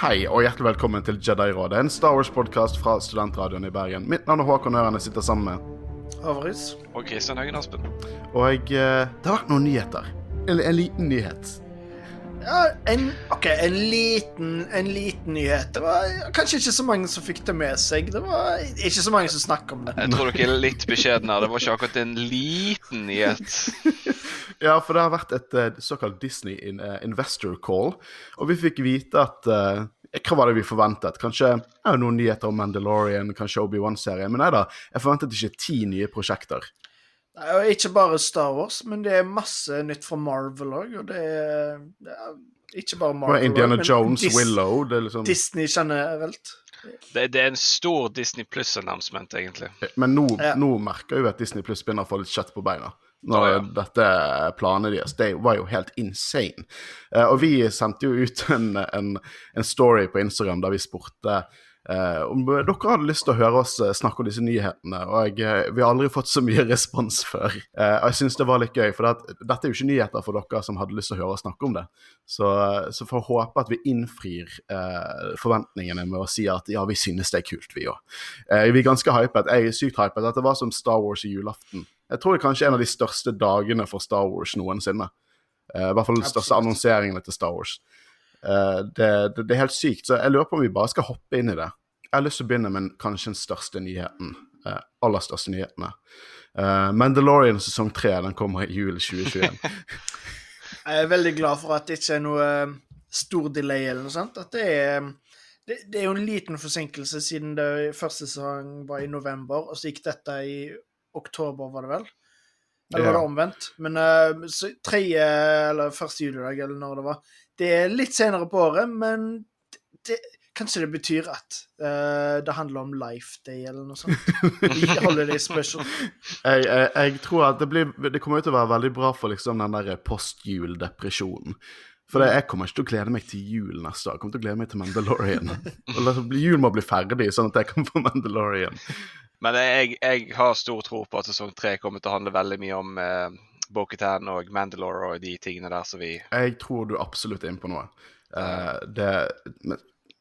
Hei og hjertelig velkommen til Jedi-rådet, en Star Wars-podkast fra Studentradioen i Bergen. Mitt navn er Håkon Øren, jeg sitter sammen med Avaris. Og Kristian Høgen Aspen. Og jeg, eh, det har vært noen nyheter. En, en liten nyhet. Ja, en, ok, en liten, en liten nyhet. Det var kanskje ikke så mange som fikk det med seg. Det var ikke så mange som snakket om det. Jeg tror dere er litt beskjedne. Det var ikke akkurat en liten nyhet. Ja, for det har vært et eh, såkalt Disney eh, investor call, og vi fikk vite at Hva var det vi forventet? Kanskje ja, noen nyheter om Mandalorian, kanskje Obi-Wan-serien. Men nei da, jeg forventet ikke ti nye prosjekter. Nei, og ikke bare Star Wars, men det er masse nytt fra Marvel òg. Og det er, det er ikke bare Marvel. Indiana også, men Jones, Dis- Willow det er liksom, Disney generelt. Det, det er en stor Disney Pluss-announcement, egentlig. Men nå, Ja. nå merker jo at Disney Pluss begynner å få litt kjøtt på beina. Når Ja, ja. dette planet deres Det var jo helt insane. Eh, og vi sendte jo ut en, en, en story på Instagram der vi spurte eh, om dere hadde lyst til å høre oss eh, snakke om disse nyhetene. Og jeg, vi har aldri fått så mye respons før. Eh, og jeg syns det var litt gøy, for det dette er jo ikke nyheter for dere som hadde lyst til å høre oss snakke om det. Så, så får jeg håpe at vi innfrir eh, forventningene med å si at ja, vi synes det er kult, vi òg. Eh, vi er ganske hypet. Jeg er sykt hypet. Dette var som Star Wars i julaften. Jeg tror det er kanskje en av de største dagene for Star Wars noensinne. Uh, I hvert fall de største annonseringene til Star Wars. Uh, det, det, det er helt sykt, så jeg lurer på om vi bare skal hoppe inn i det. Jeg har lyst til å begynne med kanskje den største nyheten. Uh, aller største nyhetene. Mandalorian sesong tre den kommer i jul 2021. Jeg er veldig glad for at det ikke er noe stor delay eller noe sånt. At det er det, det er jo en liten forsinkelse siden det første sesong var i november, og så gikk dette i oktober, var det vel? Eller var det omvendt? Men uh, så tredje eller første juledag, eller når det var. Det er litt senere på året, men det, kanskje det betyr at uh, det handler om Life Day eller noe sånt. Holiday Special. jeg, jeg, jeg tror at det, blir, det kommer til å være veldig bra for liksom den der postjuldepresjonen. For det, jeg kommer ikke til å glede meg til jul neste år. Jeg kommer til å glede meg til Mandalorian. Og Jul må bli ferdig, sånn at jeg kan få Mandalorian. Men jeg, jeg har stor tro på at sesong tre kommer til å handle veldig mye om eh, Bo-Katan og Mandalore og de tingene der som vi Jeg tror du absolutt er inne på noe. Uh, det,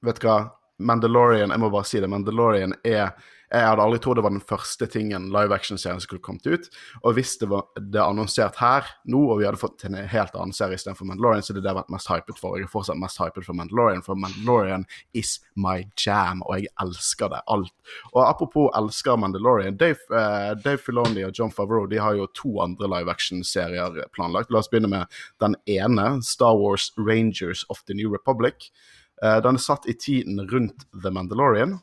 vet du hva? Mandalorian, jeg må bare si det, Mandalorian er Jeg hadde aldri trodd det var den første tingen live action-serien skulle kommet ut. Og hvis det var det er annonsert her nå, og vi hadde fått en helt annen serie istedenfor Mandalorian, så er det vært mest hypet for. Jeg er fortsatt mest hypet for Mandalorian, for Mandalorian is my jam, og jeg elsker det. Alt. Og apropos elsker Mandalorian, Dave, uh, Dave Filoni og John Favreau de har jo to andre live action-serier planlagt. La oss begynne med den ene, Star Wars Rangers of the New Republic. Uh, den er satt i tiden rundt The Mandalorian.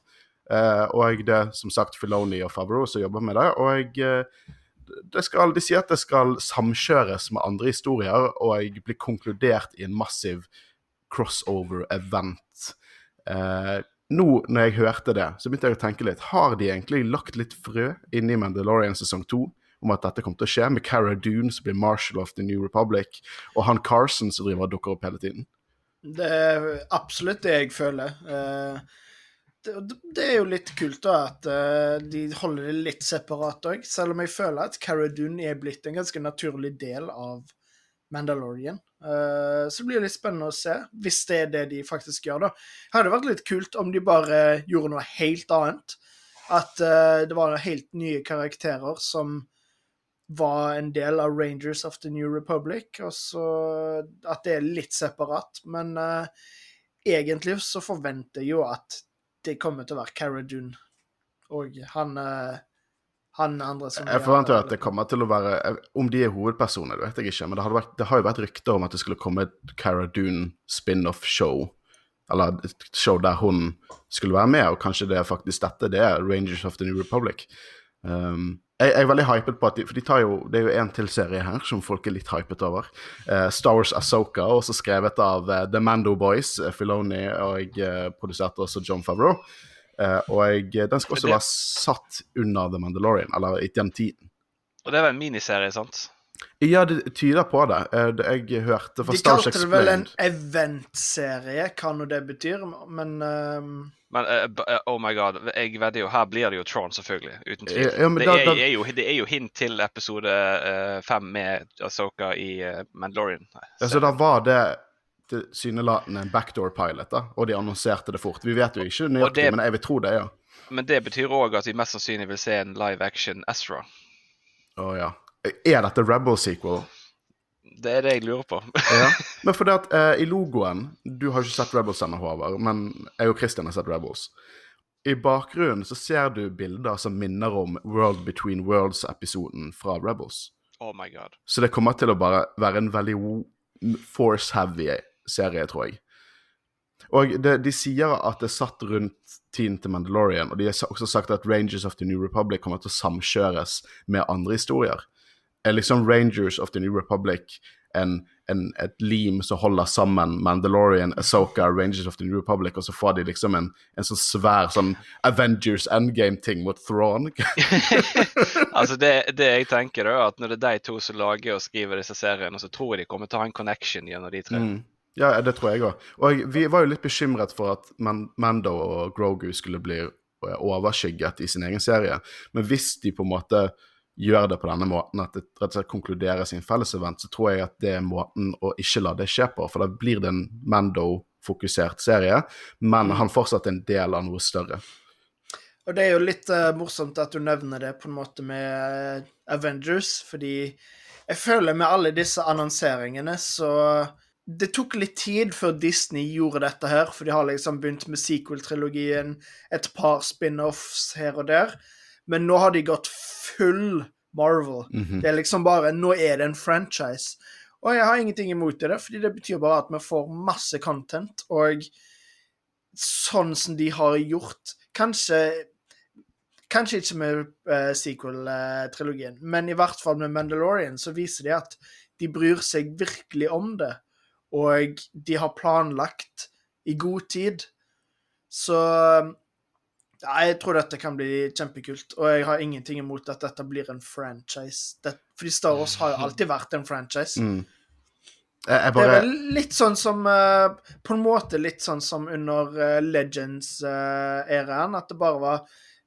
Eh, og det er som sagt Filoni og Favreau som jobber med det. Og eh, skal, de sier at det skal samkjøres med andre historier, og jeg blir konkludert i en massiv crossover-event. Eh, nå når jeg hørte det, så begynte jeg å tenke litt. Har de egentlig lagt litt frø inni Mandalorian sesong to? Om at dette kommer til å skje, med Cara Dune som blir Marshal of the New Republic, og han Carson som driver og dukker opp hele tiden. Det er absolutt det jeg føler. Eh, Det, er jo litt kult da at eh, de holder det litt separat òg, selv om jeg føler at Cara Dune er blitt en ganske naturlig del av Mandalorian. Eh, Så det blir litt spennende å se, hvis det er det de faktisk gjør, da. Hadde vært litt kult om de bare gjorde noe helt annet. At eh, det var helt nye karakterer som var en del av Rangers of the New Republic, og så at det er litt separat. Men egentlig så forventer jeg jo at det kommer til å være Cara Dune og han eh, han andre som Jeg forventer at det kommer til å være Om de er hovedpersoner, vet jeg ikke, men det, vært, det har jo vært rykter om at det skulle komme et Cara Dune spin-off-show. Eller et show der hun skulle være med, og kanskje det er faktisk dette det er Rangers of the New Republic. Um, jeg, jeg er veldig hypet på at de, for de tar jo, Det er jo en til serie her som folk er litt hypet over. Uh, Star Wars Asoka, også skrevet av uh, The Mando Boys, uh, Filoni, og uh, produserte også John Favreau. Eh, og jeg, den skal også Det- være satt under The Mandalorian, eller i den tiden. Og det var en miniserie, sant? Ja, det tyder på det. Det jeg hørte fra De Stars kalte det vel en Explained eventserie, hva nå det betyr, men ehm, Men uh, oh my god, jeg vedder jo Her blir det jo Tron, selvfølgelig. Uten tvil. Ja, det, er, da- er jo, det er jo hint til episode eh, fem med Asoka i Mandalorian. Altså, da var det tilsynelatende en backdoor pilot, da, og de annonserte det fort. Vi vet jo ikke nøyaktig, det- men jeg vil tro det, ja. Men det betyr òg at vi mest sannsynlig vil se en live action Ezra. Å ja. Er dette Rebel sequel? Det er det jeg lurer på. Ja. Men fordi at eh, i logoen Du har ikke sett Rebels ennå, Håvard, men jeg og Christian har sett Rebels. I bakgrunnen så ser du bilder som minner om World Between Worlds-episoden fra Rebels. Oh my god. Så det kommer til å bare være en veldig force-heavy serie, tror jeg. Og det, de sier at det er satt rundt tiden til Mandalorian, og de har også sagt at Rangers of the New Republic kommer til å samkjøres med andre historier. Er liksom Rangers of the New Republic en, en, et lim som holder sammen Mandalorian, Asoka, Rangers of the New Republic, og så får de liksom en, en sånn svær sånn Avengers Endgame-ting mot Thrawn? altså det, det jeg tenker er at når det er de to som lager og skriver disse seriene, så tror jeg de kommer til å ha en connection gjennom de tre. Mm. Ja, det tror jeg òg. Og vi var jo litt bekymret for at Mando og Grogu skulle bli eh, overskygget i sin egen serie. Men hvis de på en måte gjør det på denne måten, at det rett og slett konkluderer sin fellesevent, så tror jeg at det er måten å ikke la det skje på. For da blir det en Mando-fokusert serie, men han fortsatt er en del av noe større. Og det er jo litt uh, morsomt at du nevner det på en måte med eh, Avengers, fordi jeg føler med alle disse annonseringene så Det tok litt tid før Disney gjorde dette her, for de har liksom begynt med sequel-trilogien, et par spin-offs her og der, men nå har de gått full Marvel. Mhm. Det er liksom bare Nå er det en franchise. Og jeg har ingenting imot det, fordi det betyr bare at vi får masse content, og sånn som de har gjort Kanskje Kanskje ikke med uh, sequel-trilogien, men i hvert fall med Mandalorian så viser de at de bryr seg virkelig om det, og de har planlagt i god tid. Så jeg tror dette kan bli kjempekult, og jeg har ingenting imot at dette blir en franchise. Det, fordi Star Wars har jo alltid vært en franchise. Mm. Jeg, jeg Det er vel litt sånn som eh, På en måte litt sånn som under uh, Legends-æraen, at det bare var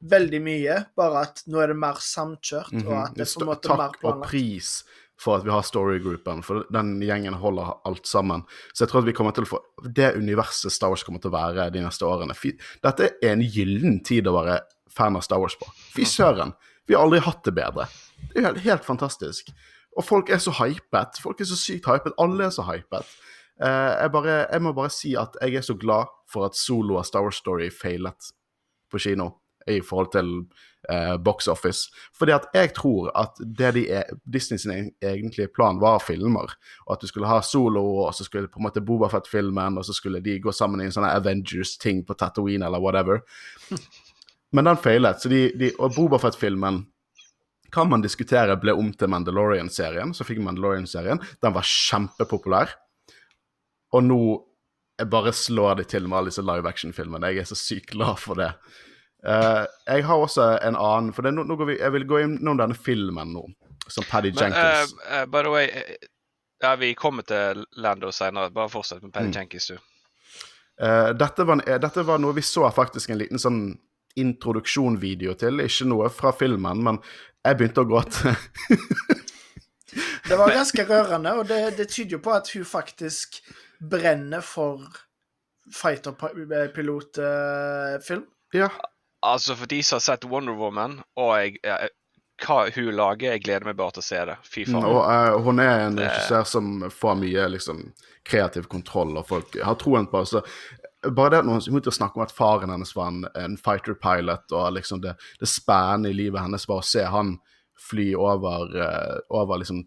veldig mye, bare at nå er det mer samkjørt, og Mhm. at det er på en måte mer Takk og planlagt. pris for at vi har storygroupen, for den gjengen holder alt sammen. Så jeg tror at vi kommer til å få det universet Star Wars kommer til å være de neste årene. Fy, dette er en gyllen tid å være fan av Star Wars på. Fy søren! Vi har aldri hatt det bedre. Det er helt, helt fantastisk. Og folk er så hypet. Folk er så sykt hypet. Alle er så hypet. Eh, jeg, bare, jeg må bare si at jeg er så glad for at solo av Star Wars Story feilet på kino i forhold til eh, box office. Fordi at jeg tror at det de er, Disney sin egentlige plan var filmer, og at du skulle ha solo, og så skulle på en måte Bobafett-filmen, og så skulle de gå sammen i en sånn Avengers-ting på Tatooine eller whatever. Men den feilet, så de, de, og Bobafett-filmen kan man diskutere ble om til Mandalorian-serien, så fikk Mandalorian-serien. Den var kjempepopulær. Og nå jeg bare slår de til med alle disse live action-filmene. Jeg er så sykt glad for det. Eh, jeg har også en annen For det, nå, nå går vi, jeg vil gå innom denne filmen nå, som Paddy Men Jenkins. Uh, uh, by the way eh, Ja, vi kommer til Lando senere. Bare fortsett med Paddy Mm. Jenkins, du. Eh, dette, var, en- eh, dette var noe vi så faktisk en liten sånn introduksjonvideo til. Ikke noe fra filmen, men jeg begynte å gråte. Det var ganske rørende, og det, det tyder jo på at hun faktisk brenner for fighter-pilotfilm. ja. Altså, for de som har sett Wonder Woman, og jeg, jeg, hva hun lager, jeg gleder meg bare til å se det. Fy faen. Og uh, hun er en regissør som får mye liksom, kreativ kontroll, og folk har troen på henne. bare det at hun begynte å snakke om at faren hennes var en, en fighter pilot, og liksom det, det spennende i livet hennes var å se han fly over, uh, over liksom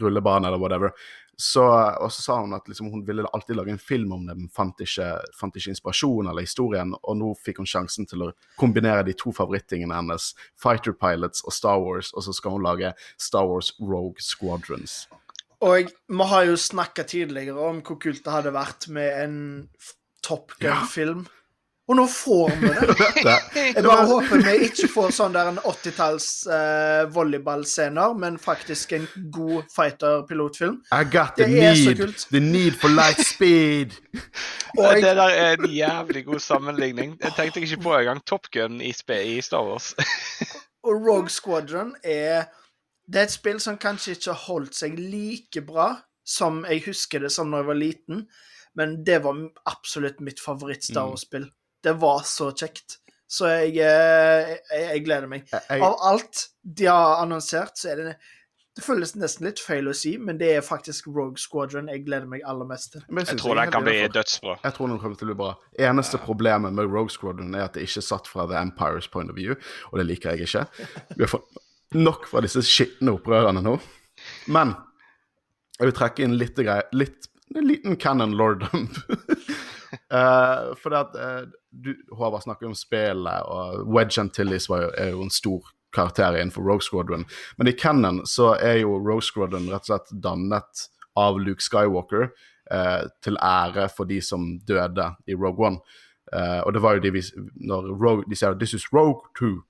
rullebane eller whatever. Så, og så sa hun at liksom, hun ville alltid lage en film om det, men fant ikke, fant ikke inspirasjon eller historien, og nå fikk hun sjansen til å kombinere de to favorittingene hennes, Fighter Pilots og Star Wars, og så skal hun lage Star Wars Rogue Squadrons. Og vi har jo snakka tidligere om hvor kult det hadde vært med en Top Gun-film. Og nå får vi det! Jeg bare håper vi ikke får sånn der en 80-talls eh, volleyballscener, men faktisk en god fighter-pilotfilm. I got the need, the need for light speed. Og Det der er en jævlig god sammenligning. Jeg tenkte ikke på engang Top Gun i, i Star Wars. Og Rogue Squadron er Det er et spill som kanskje ikke har holdt seg like bra som jeg husker det som når jeg var liten, Men det var absolutt mitt favoritt-Star Mm. Det var så kjekt. Så jeg, eh, jeg, jeg gleder meg. Jeg, jeg, Av alt de har annonsert, så er det Det føles nesten litt feil å si, men det er faktisk Rogue Squadron jeg gleder meg aller mest til. Jeg tror det den kan bli dødsbra. Jeg tror den kommer til å bli bra. Eneste problemet med Rogue Squadron er at det ikke er satt fra The Empires point of view, og det liker jeg ikke. Vi har fått nok fra disse skitne opprørerne nå. Men jeg vil trekke inn litt greier litt, En liten canon lordom. Uh, for det at uh, du, Håvard snakker om spillet, og Wedge Antilles jo, er jo en stor karakter innenfor Rogue Squadron. Men i canon så er jo Rogue Squadron rett og slett dannet av Luke Skywalker uh, til ære for de som døde i Rogue One. Eh, og det var jo de vi Når Rogue, de sier 'This is Rogue 2'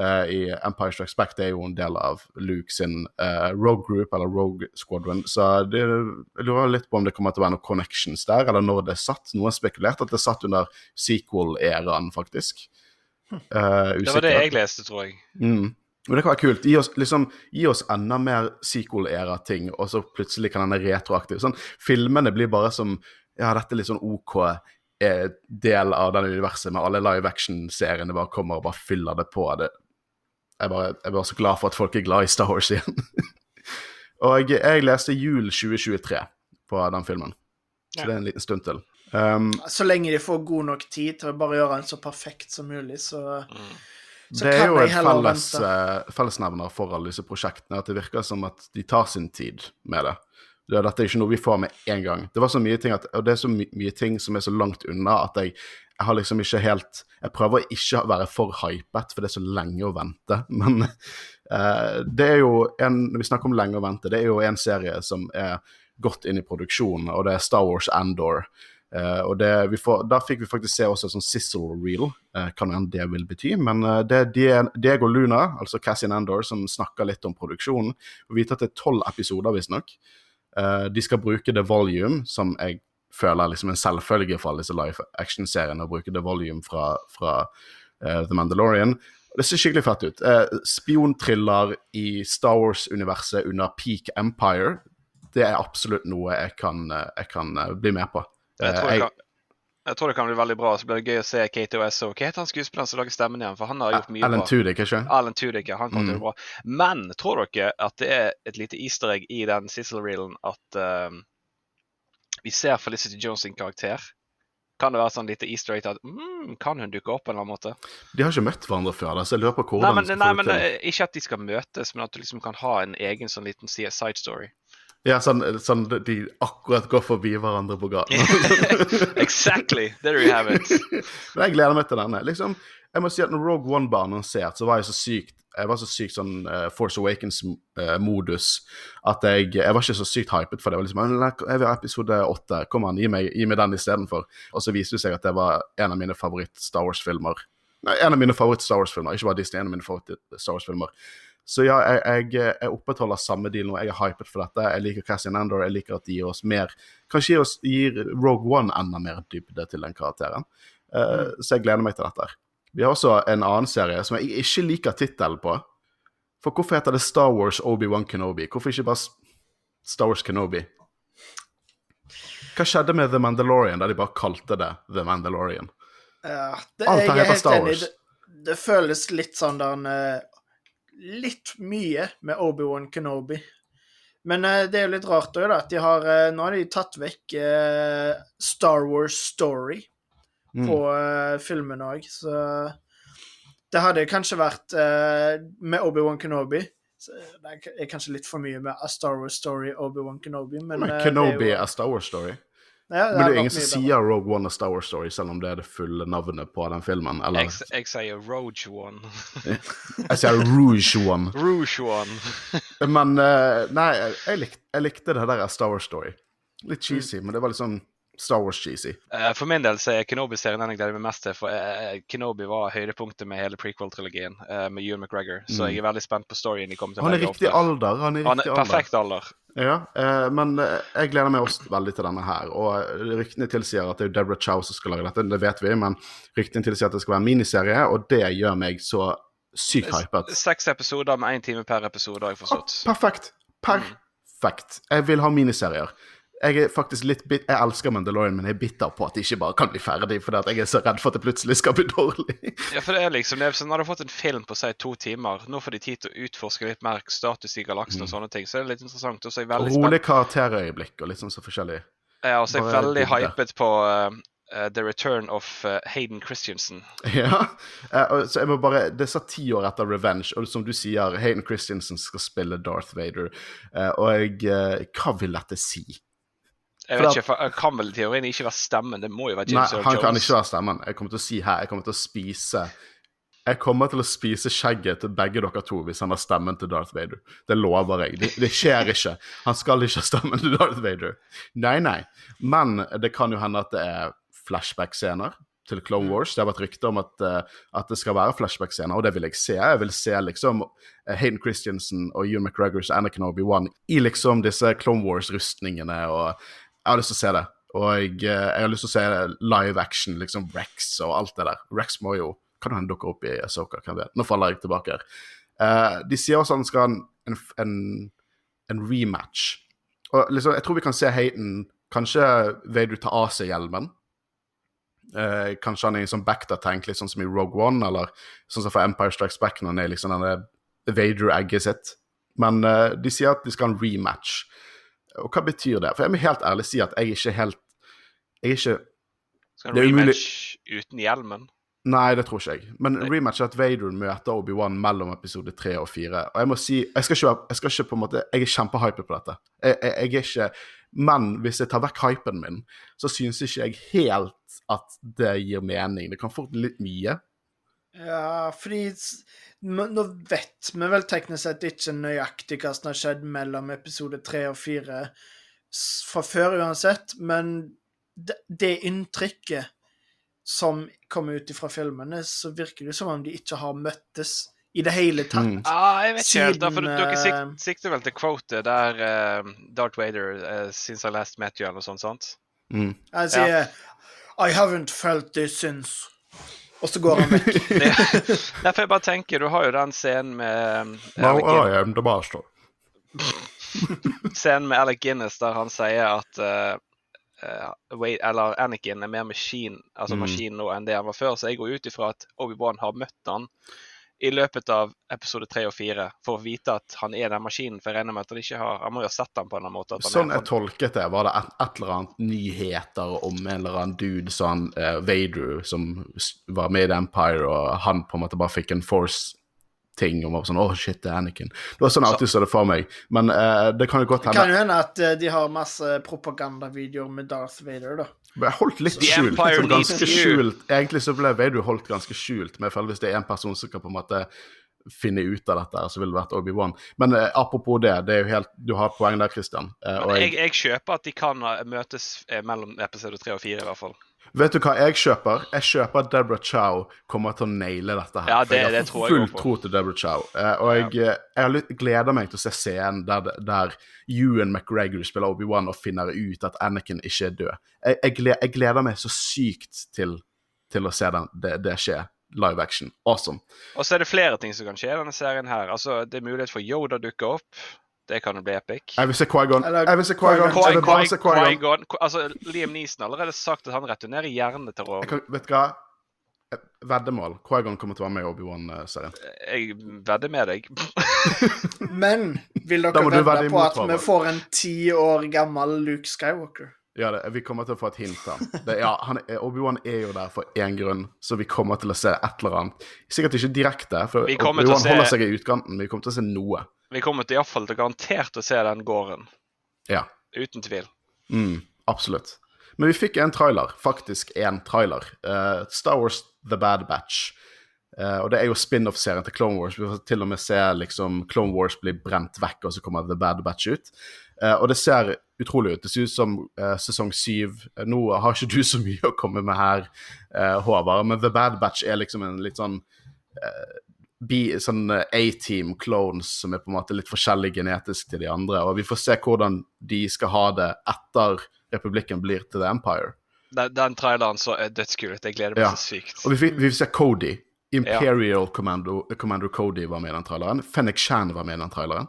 eh, i Empire Strikes Back, det er jo en del av Luke sin uh, Rogue Group, eller Rogue Squadron. Så det, jeg lurer litt på om det kommer til å være noen connections der, eller når det er satt. Noen har spekulert at det er satt under sequel-æraen, faktisk. Uh, Det var det jeg leste, tror jeg. Mm. Men det kan være kult. Gi oss, liksom, gi oss enda mer sequel-æra-ting, og så plutselig kan den være retroaktiv. Sånn, filmene blir bare som Ja, dette er litt sånn OK del av den universet, med alle live action-seriene bare kommer og bare fyller det på. Det. Jeg, bare, jeg er bare så glad for at folk er glad i Star Wars igjen. og jeg, jeg leste Jul 2023 på den filmen, så Ja. det er en liten stund til. Um, Så lenge de får god nok tid til å bare gjøre den så perfekt som mulig, så, Mm. så det er jo et felles, eh, fellesnevner for alle disse prosjektene, at det virker som at de tar sin tid med det. Det dette er ikke noe vi får med en gang. Det var så mye ting at, og det er så my mye ting som er så langt unna at jeg, jeg har liksom ikke helt Jeg prøver ikke å være for hypet, for det er så lenge å vente. Men eh, det er jo en Når vi snakker om lenge å vente, det er jo en serie som er godt inn i produksjonen, og det er Star Wars Andor. Uh, og det, vi får, Da fikk vi faktisk se også sånn sizzle reel, uh, kan hende det vil bety. Men uh, det er Diego Luna, altså Cassian Andor, som snakker litt om produksjonen. Vi vet at det er tolv episoder, visstnok. Uh, de skal bruke The Volume, som jeg føler er liksom en selvfølge for alle disse live action-seriene, å bruke The Volume fra, fra uh, The Mandalorian. Og Det ser skikkelig fett ut. Uh, spionthriller i Star Wars-universet under peak Empire. Det er absolutt noe jeg kan, eh, jeg kan eh, bli med på. Jeg Eh, tror jeg, jeg- jeg tror det kan bli veldig bra. Så blir det gøy å se Kate og Hva heter han skuespilleren som lager stemmen igjen? For han har gjort mye Alan bra. Tudyk, ikke Alan Tudyk, ja. Han kommer til å Mm. gjøre bra. Men tror dere at det er et lite easter egg i den sizzle-reelen at ehm, vi ser Felicity Jones sin karakter? Kan det være sånn lite easter egg at mm, kan hun dukke opp på en eller annen måte? De har ikke møtt hverandre før, så jeg lurer på Nei, hvordan men, de skal nei, men eh, Ikke at de skal møtes, men at du liksom kan ha en egen sånn liten side story. Ja, sånn, sånn de akkurat går forbi hverandre på gaten. exactly! There you have it. Men jeg gleder meg til denne. Liksom, jeg må si at når Rogue One ble annonsert, så var jeg så sykt jeg var så sykt sånn uh, Force Awakens-modus at jeg, jeg var ikke så sykt hypet for det. Jeg var liksom, «Men, jeg vil ha episode åtte. Kom an, gi meg, gi meg den istedenfor. Og så viste det seg at det var en av mine favoritt-Star Wars-filmer. Nei, en av mine favoritt-Star Wars-filmer. Ikke bare Disney, en av mine favoritt-Star Wars-filmer. Så ja, jeg, jeg, jeg opprettholder samme deal nå. Jeg er hypet for dette. Jeg liker Cassian Andor. Jeg liker at de gir oss mer Kanskje gir, oss, gir Rogue One enda mer dybde til den karakteren. Uh, Så jeg gleder meg til dette. Vi har også en annen serie som jeg ikke liker tittelen på. For hvorfor heter det Star Wars Obi-Wan Kenobi? Hvorfor ikke bare Star Wars Kenobi? Hva skjedde med The Mandalorian da de bare kalte det The Mandalorian? Ja, det, Alt her er heter Star enig. Wars. Det, det føles litt sånn der eh, Litt mye med Obi-Wan Kenobi. Men eh, det er jo litt rart òg, da, at de har eh, Nå har de tatt vekk eh, Star Wars Story Mm. på eh, filmen òg, så Det hadde kanskje vært eh, med Obi-Wan Kenobi. Det er kanskje litt for mye med A Star Wars Story Obi-Wan Kenobi, men, Men Kenobi er er Star Wars Story. Ja, Men det er ingen som sier Rogue One og Star Wars Story, selv om det er det fulle navnet på den filmen. Eller Jeg, jeg sier Roge One. jeg sier Rouge One. Rouge One. Men eh, nei, jeg, jeg, likte, jeg likte det der Star Wars Story. Litt cheesy, men det var litt sånn Star Wars-cheesy. Eh, For min del så er Kenobi-serien den jeg gleder meg mest til. For eh, Kenobi var høydepunktet med hele prequel-trilogien eh, med Ewan McGregor. Så Mm. jeg er veldig spent på storyen de kommer til Han er riktig alder. Han er Han er perfekt alder. Ja, men jeg gleder meg også veldig til denne her. Og ryktene tilsier at det er Deborah Chow som skal lage dette, det vet vi, men ryktene tilsier at det skal være en miniserie, og det gjør meg så sykt hypet. Seks episoder med én time per episode, har jeg Ah, forstått. perfekt. Perfekt. Jeg vil ha miniserier. Jeg er faktisk litt bit Jeg elsker Mandalorian, men jeg er bitter på at det ikke bare kan bli ferdig, fordi at jeg er så redd for at det plutselig skal bli dårlig. Ja, for det er liksom, det sånn, Når du har fått en film på si to timer, nå får de tid til å utforske litt mer status i galaksen og sånne ting, så det er litt interessant. Og så er jeg veldig. Rolig karakterøyeblikk og litt sånn så forskjellig. Ja, og så er jeg veldig hypet på uh, The Return of uh, Hayden Christensen. Ja. Uh, så jeg må bare Det satt ti år etter Revenge, og som du sier, Hayden Christensen skal spille Darth Vader. Og jeg Hva vil dette si? Jeg vet ikke, for, kan vel i teorien ikke være stemmen. Det må jo være Nei, James Earl han kan ikke være stemmen. Jeg kommer til å si her Jeg kommer til å spise Jeg kommer til å spise skjegget til begge dere to hvis han har stemmen til Darth Vader. Det lover jeg. Det, det skjer ikke. Han skal ikke ha stemmen til Darth Vader. Nei, nei. Men det kan jo hende at det er flashback-scener til Clone Wars. Det har vært rykter om at, eh, at det skal være flashback-scener, og det vil jeg se. Jeg vil se liksom eh, Hayden Christensen og Ewan McGregors Anakin Obi-Wan i liksom disse Clone Wars-rustningene, og jeg har lyst til å se det. Og jeg, eh, jeg har lyst til å se live action, liksom Rex og alt det der. Rex må jo Kan hende dukke opp i Asoka, hvem vet. Nå faller jeg tilbake her. Uh, de sier også at han skal ha en, en, en, rematch. Og liksom, jeg tror vi kan se Hayden Kanskje Vader ta av seg hjelmen. Uh, kanskje han er i sånn backda-tank, litt sånn som i Rogue One, eller sånn som for Empire Strikes Back, når han er liksom denne Vader-egget sitt. Men uh, de sier at de skal ha en rematch. Og hva betyr det? For jeg må helt ærlig si at jeg er ikke helt Jeg er ikke Skal det er umulig- rematch uten hjelmen? Nei, det tror ikke jeg. Men Nei. rematch er at Vader møter Obi-Wan mellom episode 3 og 4. Og jeg må si, jeg skal ikke, jeg skal ikke på en måte, jeg er kjempehyper på dette. Jeg, jeg, jeg er ikke, Men hvis jeg tar vekk hypen min, så synes ikke jeg helt at det gir mening. Det kan fort bli litt mye. Ja, fordi nå vet vi vel teknisk sett ikke nøyaktig hva som har skjedd mellom episode tre og fire fra før uansett, men det, det inntrykket som kommer ut fra filmene, så virker det som om de ikke har møttes i det hele tatt. Mm. Ah, jeg vet ikke helt, da, for du dere eh, sikt, sikter vel til quotet der uh, Darth Vader uh, 'Since I last met you' eller noe sånt, sant? Mm. Sier I haven't felt this since. Og så går han vekk. Nei, derfor jeg bare tenker, du har jo den scenen med Now I am the master. scenen med Alec Guinness der han sier at uh, eh, Wade, eller Anakin er mer maskin, altså Mm. maskin nå enn det han var før, så jeg går ut ifra at Obi-Wan har møtt han i løpet av episode tre og fire for å vite at han er den maskinen, for jeg regner med at han ikke har Han må jo ha sett den på en eller annen måte. Sånn jeg tolket det, var det et, et eller annet nyheter om en eller annen dude sånn uh, Vader som var med i Empire, og han på en måte bare fikk en force-ting om var sånn, oh, shit, det er Anakin. Det var sånn alltid så det for meg. Men uh, det kan jo godt Det kan jo hende at eh, de har masse propagandavideoer med Darth Vader, da. Men jeg holdt litt The skjult. Sånn ganske skjult. Egentlig så ble Vader holdt ganske skjult, men jeg føler hvis det er en person som kan på en måte finne ut av dette, så ville det vært Obi-Wan. Men eh, apropos det, det er jo helt, du har et poeng der, Christian. Eh, og jeg, jeg, jeg kjøper at de kan eh, møtes eh, mellom episode tre og fire, i hvert fall. Vet du hva jeg kjøper? Jeg kjøper at Deborah Chow kommer til å naile dette her. Ja, det- jeg har full tro til Deborah Chow. Eh, og jeg, eh, jeg gleder meg til å se scenen der, der Ewan McGregor spiller Obi-Wan og finner ut at Anakin ikke er død. Jeg, jeg, gleder, jeg gleder meg så sykt til, til å se den, det, det skje. Live action. Awesome. Og så er det flere ting som kan skje i denne serien her. Altså, Det er mulighet for Yoda å dukke opp. Det kan jo bli epic. Jeg vil se Quaigon. Jeg vil se Quaigon. Altså, Liam Neeson har allerede sagt at han returnerer gjerne til Jeg kan, vet du hva? Veddemål. Quaigon kommer til å være med i Obi-Wan-serien. Jeg vedder med deg. Men vil dere vedde på at vi får en ti år gammel Luke Skywalker? Ja, det, vi kommer til å få et hint han. det. Ja, han er- Obi-Wan er jo der for én grunn, så vi kommer til å se et eller annet. Sikkert ikke direkte, for Obi-Wan se- holder seg i utkanten. Vi kommer til å se noe. Vi kommer til iallfall til garantert å se den gården. Ja. Uten tvil. Mm, absolutt. Men vi fikk en trailer. Faktisk en trailer. Uh, Star Wars The Bad Batch. Uh, og det er jo spin-off-serien til Clone Wars. Vi får til og med se liksom Clone Wars bli brent vekk, og så kommer The Bad Batch ut. Uh, og det ser utrolig ut. Det ser ut som uh, sesong syv. Eh, Nå har ikke du så mye å komme med her, uh, Håvard, men The Bad Batch er liksom en litt sånn uh, sånn A-team clones som er på en måte litt forskjellig genetisk til de andre. Og vi får se hvordan de skal ha det etter republikken blir til The Empire. Den, den traileren så er dødskul ut. Jeg gleder meg Ja. så sykt. Og vi fikk, vi fikk se Cody. Imperial Commando, Commander Cody var med i den traileren. Fennec Shan var med i den traileren.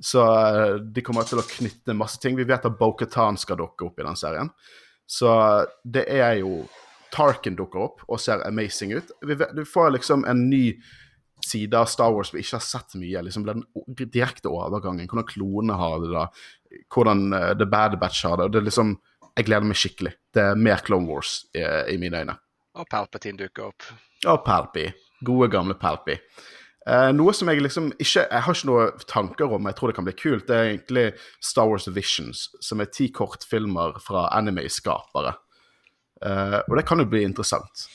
Så eh, de kommer til å knytte masse ting. Vi vet at Bo-Katan skal dukke opp i den serien. Så det er jo Tarkin dukker opp og ser amazing ut. Vi, vet, du får liksom en ny side av Star Wars vi ikke har sett mye. liksom Den direkte overgangen. Hvordan klonene har det da. Hvordan uh, The Bad Batch har det. det er liksom, jeg gleder meg skikkelig. Det er mer Clone Wars i, i mine øyne. Og Palpatine dukker opp. Og Palpy. Gode, gamle Palpy. Eh, noe som jeg liksom ikke Jeg har ikke noen tanker om, jeg tror det kan bli kult. Det er egentlig Star Wars Visions, som er ti kortfilmer fra anime-skapere. Eh, og det kan jo bli interessant.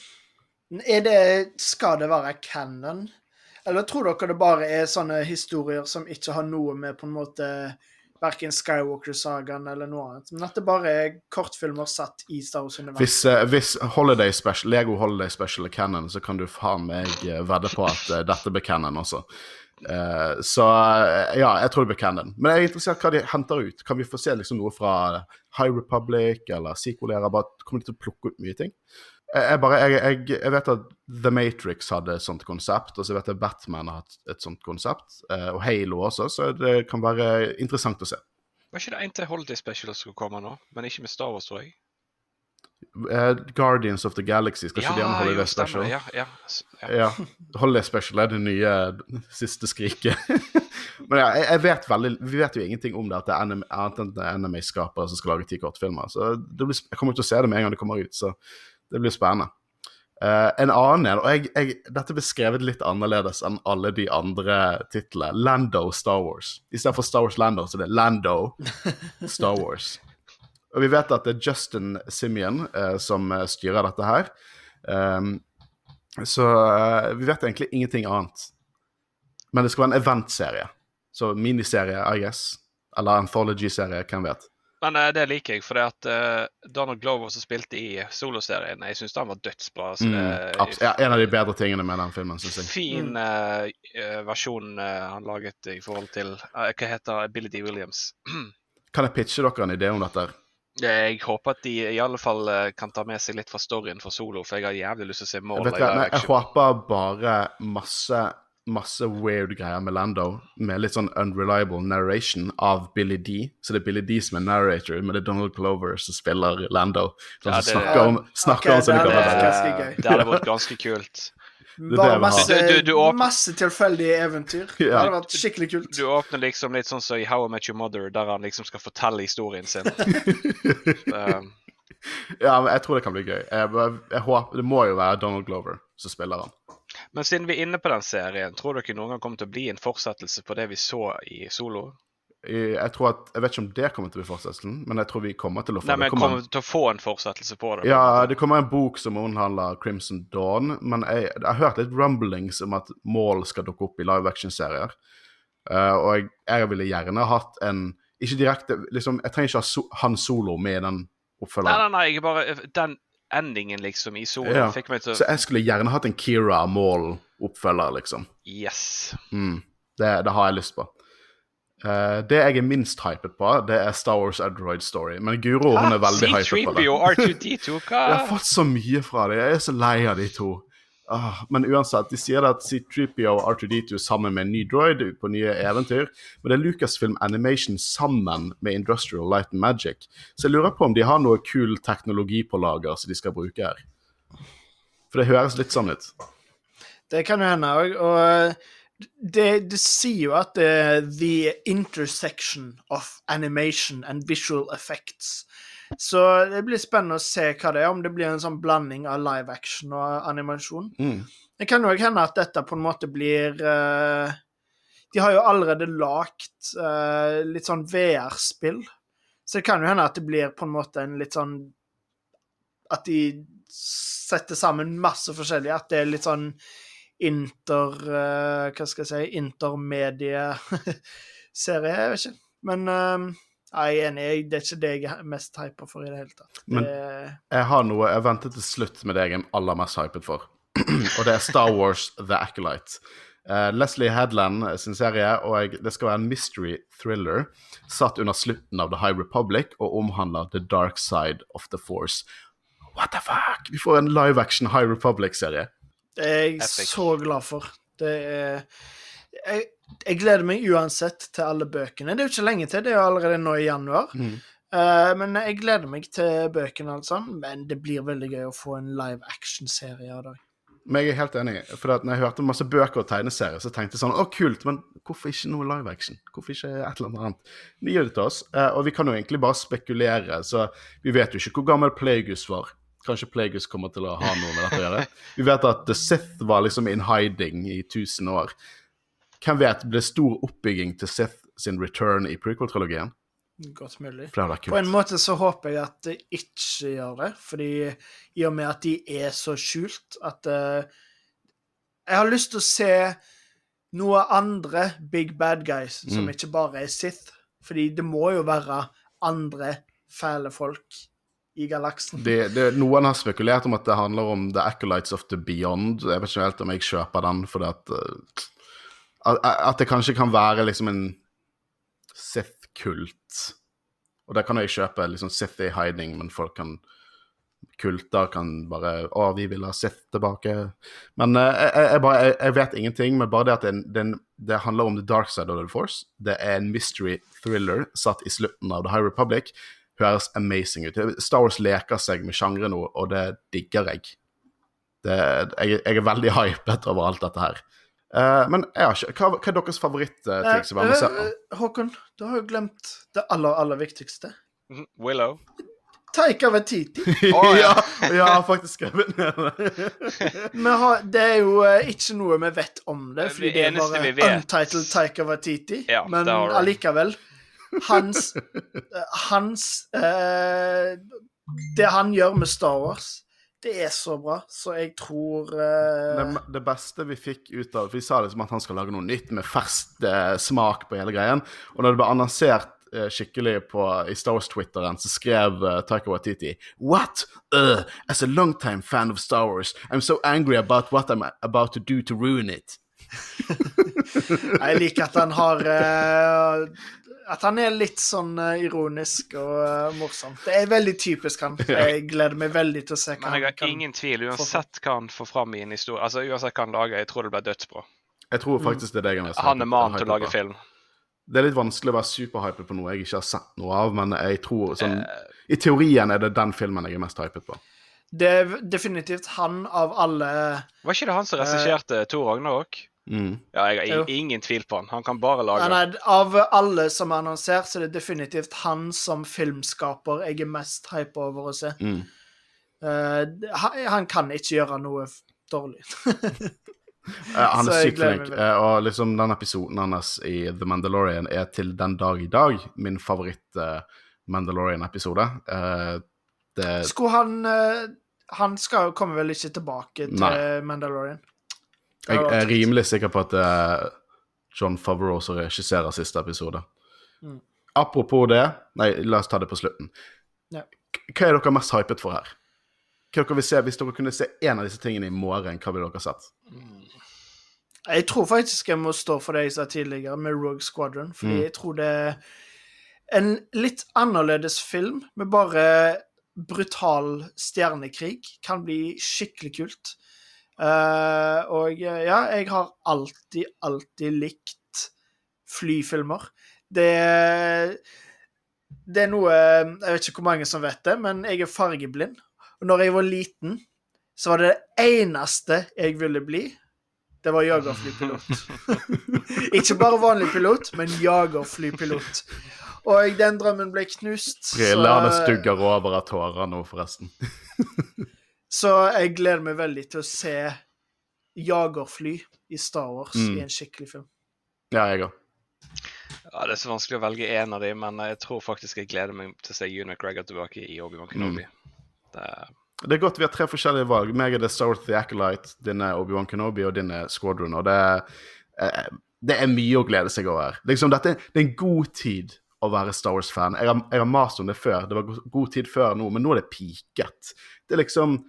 Er det, skal det være canon? Eller tror dere det bare er sånne historier som ikke har noe med på en måte verken Skywalker-sagaen eller noe annet. Men at det bare er kortfilmer satt i Star Wars-universet. Hvis, uh, hvis Holiday Special, Lego Holiday Special er canon, så kan du faen meg uh, vedde på at uh, dette blir canon også. så ja, jeg tror det blir canon. Men jeg er interessert i hva de henter ut. Kan vi få se liksom noe fra High Republic eller sequel-era? Kommer de til å plukke ut mye ting? Jeg, bare, jeg, jeg, jeg, vet at The Matrix hadde et sånt konsept, og så vet jeg Batman har hatt et sånt konsept, eh, og Halo også, så det kan være interessant å se. Var ikke det en til Holiday Special som skulle komme nå, men ikke med Star Wars, tror jeg? Uh, Guardians of the Galaxy, skal ikke de ha Holiday Special? Ja, ja, ja. ja. Holiday Special er det nye siste skriket. Men ja, jeg, vet veldig Vi vet jo ingenting om det, at det er annet enn anime-skapere som skal lage ti kortfilmer. Så blir, jeg kommer til å se det med en gang det kommer ut. så det blir spennende. Uh, en annen og jeg, jeg, Dette ble skrevet litt annerledes enn alle de andre titlene. Lando Star Wars. Istedenfor Star Wars Lando, så det er Lando Star Wars. Og vi vet at det er Justin Simeon uh, som eh, styrer dette her. Um, så uh, vi vet egentlig ingenting annet. Men det skal være en eventserie. Så miniserie, I guess. Eller anthology-serie, hvem vet. Men uh, det liker jeg, for det at uh, Donald Glover som spilte i soloserien, jeg syns han var dødsbra. Altså, mm, ja, en av de bedre tingene med den filmen, syns jeg. Fin uh, versjon han laget i forhold til Hva heter Billy D. Williams? kan jeg pitche dere en idé om dette? Jeg håper at de i alle fall kan ta med seg litt fra storyen for Solo, for jeg har jævlig lyst til å se mål. Jeg, vet, jeg håper bare masse masse weird greier med Lando, med litt sånn unreliable narration av Billy D. Så det er Billy D som er narrator, men det er Donald Clover som spiller Lando. Som ja, det, snakker om, snakker okay, om det, det, det hadde vært ganske kult. Bare masse, du, du masse tilfeldige eventyr. Ja. Det hadde vært skikkelig kult. Du åpner liksom litt sånn som så i How I Met Your Mother, der han liksom skal fortelle historien sin. um. Ja, men jeg tror det kan bli gøy. Jeg, jeg, jeg håper, det må jo være Donald Glover som spiller han. Men siden vi er inne på den serien, tror dere noen gang kommer til å bli en fortsettelse på det vi så i Solo? Jeg tror at, jeg vet ikke om det kommer til å bli fortsettelsen, men jeg tror vi kommer til å få Nei, men kommer, kommer til å få en fortsettelse på det? Ja, det kommer en bok som omhandler Crimson Dawn, men jeg, jeg har hørt litt rumblings om at Mål skal dukke opp i live action-serier. Uh, og jeg, jeg, ville gjerne hatt en Ikke direkte liksom, Jeg trenger ikke ha so, Han Solo med i den oppfølgeren. Nei, nei, nei, bare Den endingen, liksom, i solen. Ja. Fikk meg til Så jeg skulle gjerne hatt en Kira Maul-oppfølger, liksom. Yes. Mm. Det, det, har jeg lyst på. Uh, det jeg er minst hypet på, det er Star Wars Adroid Story. Men Guro hun er veldig hypet på det. R2D2, hva? Jeg har fått så mye fra dem. Jeg er så lei av de to. Ah, men uansett, de sier at C3PO og R2D2 sammen med en ny droid på nye eventyr. Men det er Lucasfilm Animation sammen med Industrial Light and Magic. Så jeg lurer på om de har noe kul teknologi på lager som de skal bruke her. For det høres litt sånn ut. Det kan jo hende òg. Og eh, det, det, sier jo at det er the intersection of animation and visual effects. Så det blir spennende å se hva det er, om det blir en sånn blanding av live action og animasjon. Mm. Det kan jo hende at dette på en måte blir uh, De har jo allerede lagd uh, litt sånn VR-spill, så det kan jo hende at det blir på en måte en litt sånn At de setter sammen masse forskjellig, at det er litt sånn inter... Uh, hva skal jeg si Intermedieserie, jeg vet ikke. Men jeg er enig, det er ikke det jeg er mest hypa for i det hele tatt. Men jeg har noe jeg venter til slutt med det jeg er aller mest hypet for. og det er Star Wars The Acolyte. Uh, Leslie Headland sin serie, og det skal være en mystery thriller satt under slutten av The High Republic og omhandler The Dark Side of the Force. What the fuck? Vi får en live action High Republic-serie. Det er jeg Epic. så glad for. Det er jeg, Jeg gleder meg uansett til alle bøkene. Det er jo ikke lenge til, det er jo allerede nå i januar. Mm. Uh, men jeg gleder meg til bøkene, altså. Men det blir veldig gøy å få en live action-serie av det. Men jeg er helt enig. For når jeg hørte masse bøker og tegneserier, så tenkte jeg sånn Å, kult, men hvorfor ikke noe live action? Hvorfor ikke et eller annet? De gjør det til oss. Uh, og vi kan jo egentlig bare spekulere, så vi vet jo ikke hvor gammel Plagueis var. Kanskje Plagueis kommer til å ha noe med dette å gjøre. Vi vet at The Sith var liksom in hiding i 1000 år. Hvem vet, ble det stor oppbygging til Sith sin return i prequel-trilogien? Godt mulig. På en måte så håper jeg at det ikke gjør det, fordi i og med at de er så skjult at uh, Jeg har lyst til å se noe andre big bad guys som Mm. ikke bare er Sith. Fordi det må jo være andre fæle folk i galaksen. Det, det, noen har spekulert om at det handler om The Acolytes of the Beyond. Jeg vet ikke helt om jeg kjøper den, fordi at eh, at, det kanskje kan være liksom en Sith-kult. Og der kan jeg kjøpe liksom Sith i hiding, men folk kan Kulter kan bare Å, vi vil ha Sith tilbake. Men uh, jeg, jeg, bare, jeg, jeg vet ingenting, men bare det at det, det, det handler om the dark side of the force. Det er en mystery thriller satt i slutten av The High Republic høres amazing ut. Star Wars leker seg med sjangre nå, og det digger jeg. Det, jeg er veldig hypet over alt dette her. Eh, men ikke, hva, hva er deres favorittting som var med Eh, serien? eh, Håkon, du har jo glemt det aller, aller viktigste. Mhm. Willow. Taika Waititi. Oh, ja, ja. faktisk skrevet ned det. Har, det er jo eh, ikke noe vi vet om det, fordi det det er bare untitled Taika Waititi. Ja, men allikevel Hans eh, Hans eh, Det han gjør med Star Wars, det er så bra, så jeg tror uh... det, det beste vi fikk ut av For vi sa liksom at han skal lage noe nytt med fersk uh, smak på hele greien. Og når det ble annonsert uh, skikkelig på, i Star Wars-twitteren, så skrev uh, Taika Waititi What? As a longtime fan of Star Wars, I'm so angry about what I'm about to do to ruin it. Jeg liker at han har eh, At han er litt sånn eh, ironisk og uh, morsom. Det er veldig typisk han. Jeg gleder meg veldig til å se hva Men jeg han har kan ingen tvil, uansett hva han får fram i en historie. Altså Uansett hva han lager, jeg tror det blir dødsbra. Jeg tror faktisk det er det jeg har sagt. Han er mannen til å lage film. Det er litt vanskelig å være superhypet på noe jeg ikke har sett noe av, men jeg tror sånn Eh, I teorien er det den filmen jeg er mest hypet på. Det er definitivt han av alle Var ikke det han som regisserte Thor Ragnarok? Mm. Ja, jeg har ingen tvil på han. Han kan bare lage. Nei, nei, Av alle som er annonsert, så er det definitivt han som filmskaper jeg er mest hype over å se. Mm. Uh, han, kan ikke gjøre noe dårlig. Eh, han er sykt flink, eh, og liksom den episoden hans i The Mandalorian er til den dag i dag min favoritt-Mandalorian-episode. Uh, det Skulle han uh, Han skal jo komme vel ikke tilbake til Nei. Mandalorian? Jeg er rimelig sikker på at det er John Favreau som regisserer siste episode. Mm. Apropos det Nei, la oss ta det på slutten. Ja. Hva er dere mest hypet for her? Hva dere vil se, Hvis dere kunne se en av disse tingene i morgen, hva ville dere sett? Jeg tror faktisk jeg må stå for det jeg sa tidligere, med Rogue Squadron. Fordi Mm. jeg tror det er en litt annerledes film, med bare brutal stjernekrig. Kan bli skikkelig kult. Eh, og eh, ja, jeg har alltid, alltid likt flyfilmer. Det Det er noe Jeg vet ikke hvor mange som vet det, men jeg er fargeblind. Og når jeg var liten, så var det det eneste jeg ville bli, det var jagerflypilot. ikke bare vanlig pilot, men jagerflypilot. Og den drømmen ble knust. Brillene så- stugger over av tårer nå, forresten. Så jeg gleder meg veldig til å se jagerfly i Star Wars Mm. i en skikkelig film. Ja, jeg òg. Ja, Det er så vanskelig å velge én av dem, men jeg tror faktisk jeg gleder meg til å se Ewan McGregor tilbake i Obi-Wan Kenobi. Mm. Det, Det er godt vi har tre forskjellige valg. Meg er det Star Wars The Acolyte, din er Obi-Wan Kenobi og din er Squadron. Og det er, eh, det er mye å glede seg over. Liksom, dette, det er en god tid å være Star Wars-fan. Jeg, har- jeg har mast om det før. Det var god tid før nå, men nå er det peaket. Det er liksom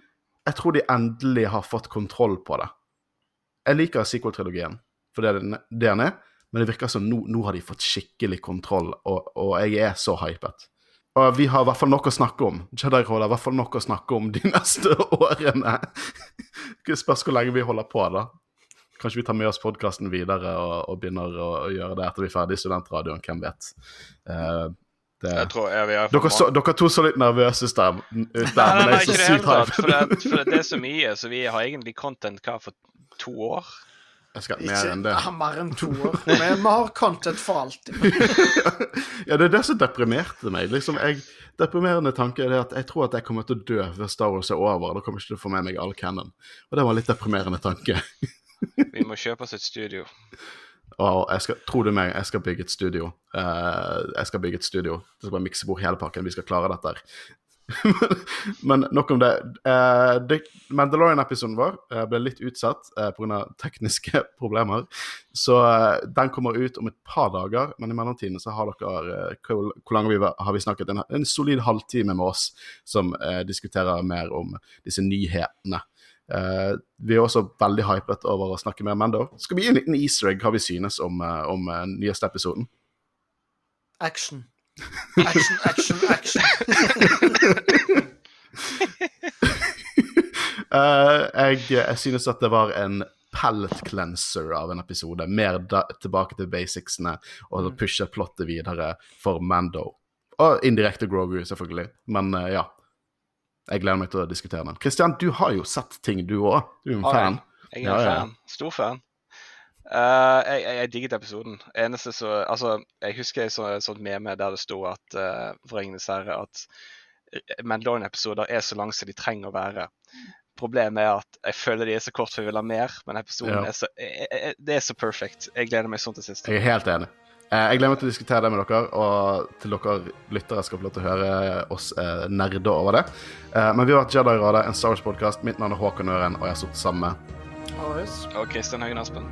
Jeg tror de endelig har fått kontroll på det. Jeg liker sequel-trilogien for det den, det den er, men det virker som nå, nå har de fått skikkelig kontroll, og, og jeg er så hypet. Og vi har i hvert fall nok å snakke om. Jedi Roll har i hvert fall nok å snakke om de neste årene. Det spørs hvor lenge vi holder på, da. Kanskje vi tar med oss podkasten videre og, og begynner å, å, gjøre det etter vi er ferdig i studentradioen. Hvem vet. Uh, det, jeg tror jeg, jeg dere, så, dere, to så litt nervøse ut der. Nei, nei, nei, ikke det hele tatt. For, det, for det er så mye, så vi har egentlig content hva for to år. Jeg skal mer enn det. Ikke mer enn to år. Men vi har content for alltid. ja, det er det som deprimerte meg. Liksom, jeg, deprimerende tanke er det at jeg tror at jeg kommer til å dø før Star Wars er over. Da kommer jeg ikke til å få med meg all canon. Og det var en litt deprimerende tanke. vi må kjøpe oss et studio. Og jeg skal, tro du meg, jeg skal bygge et studio. Uh, jeg skal bygge et studio. Det skal bare mikse bort hele pakken. Vi skal klare dette. Men nok om det. Uh, Mandalorian-episoden vår uh, ble litt utsatt uh, pga. tekniske problemer. Så uh, den kommer ut om et par dager, men i mellomtiden så har dere hvor, hvor lenge vi, har vi snakket? En, en solid halvtime med oss som diskuterer mer om disse nyhetene. Uh, vi er også veldig hypet over å snakke mer om Mando. Skal vi gi en liten easter egg hva vi synes om, uh, om uh, nyeste episoden? Action. Action, action, action. jeg, jeg, synes at det var en pallet cleanser av en episode. Mer da, tilbake til basicsene og mm. pushe plottet videre for Mando. Og indirekte Grogu, selvfølgelig. Men ja. Jeg gleder meg til å diskutere den. Kristian, du har jo sett ting, du òg. Du er en fan. Jeg er en ja, fan. Ja. Stor fan. Uh, jeg, jeg, jeg, digget episoden. Eneste så Altså, jeg husker jeg så et sånt meme der det sto at uh, for Ringenes herre at Mandalorian-episoder er så lange som de trenger å være. Problemet er at jeg føler de er så kort for jeg vil ha mer, men episoden ja. er så jeg, Det er så perfect. Jeg gleder meg sånn til sist. Jeg er helt enig. Eh, jeg gleder meg til å diskutere det med dere, og til dere lyttere skal få lov til å høre oss nerder nerde over det. Eh, men vi har vært Jedi-rådet, en Star Wars-podkast. Mitt navn er Håkon Øren, og jeg har sittet sammen med Og Kristian Høgen Aspen.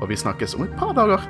Og vi snakkes om et par dager.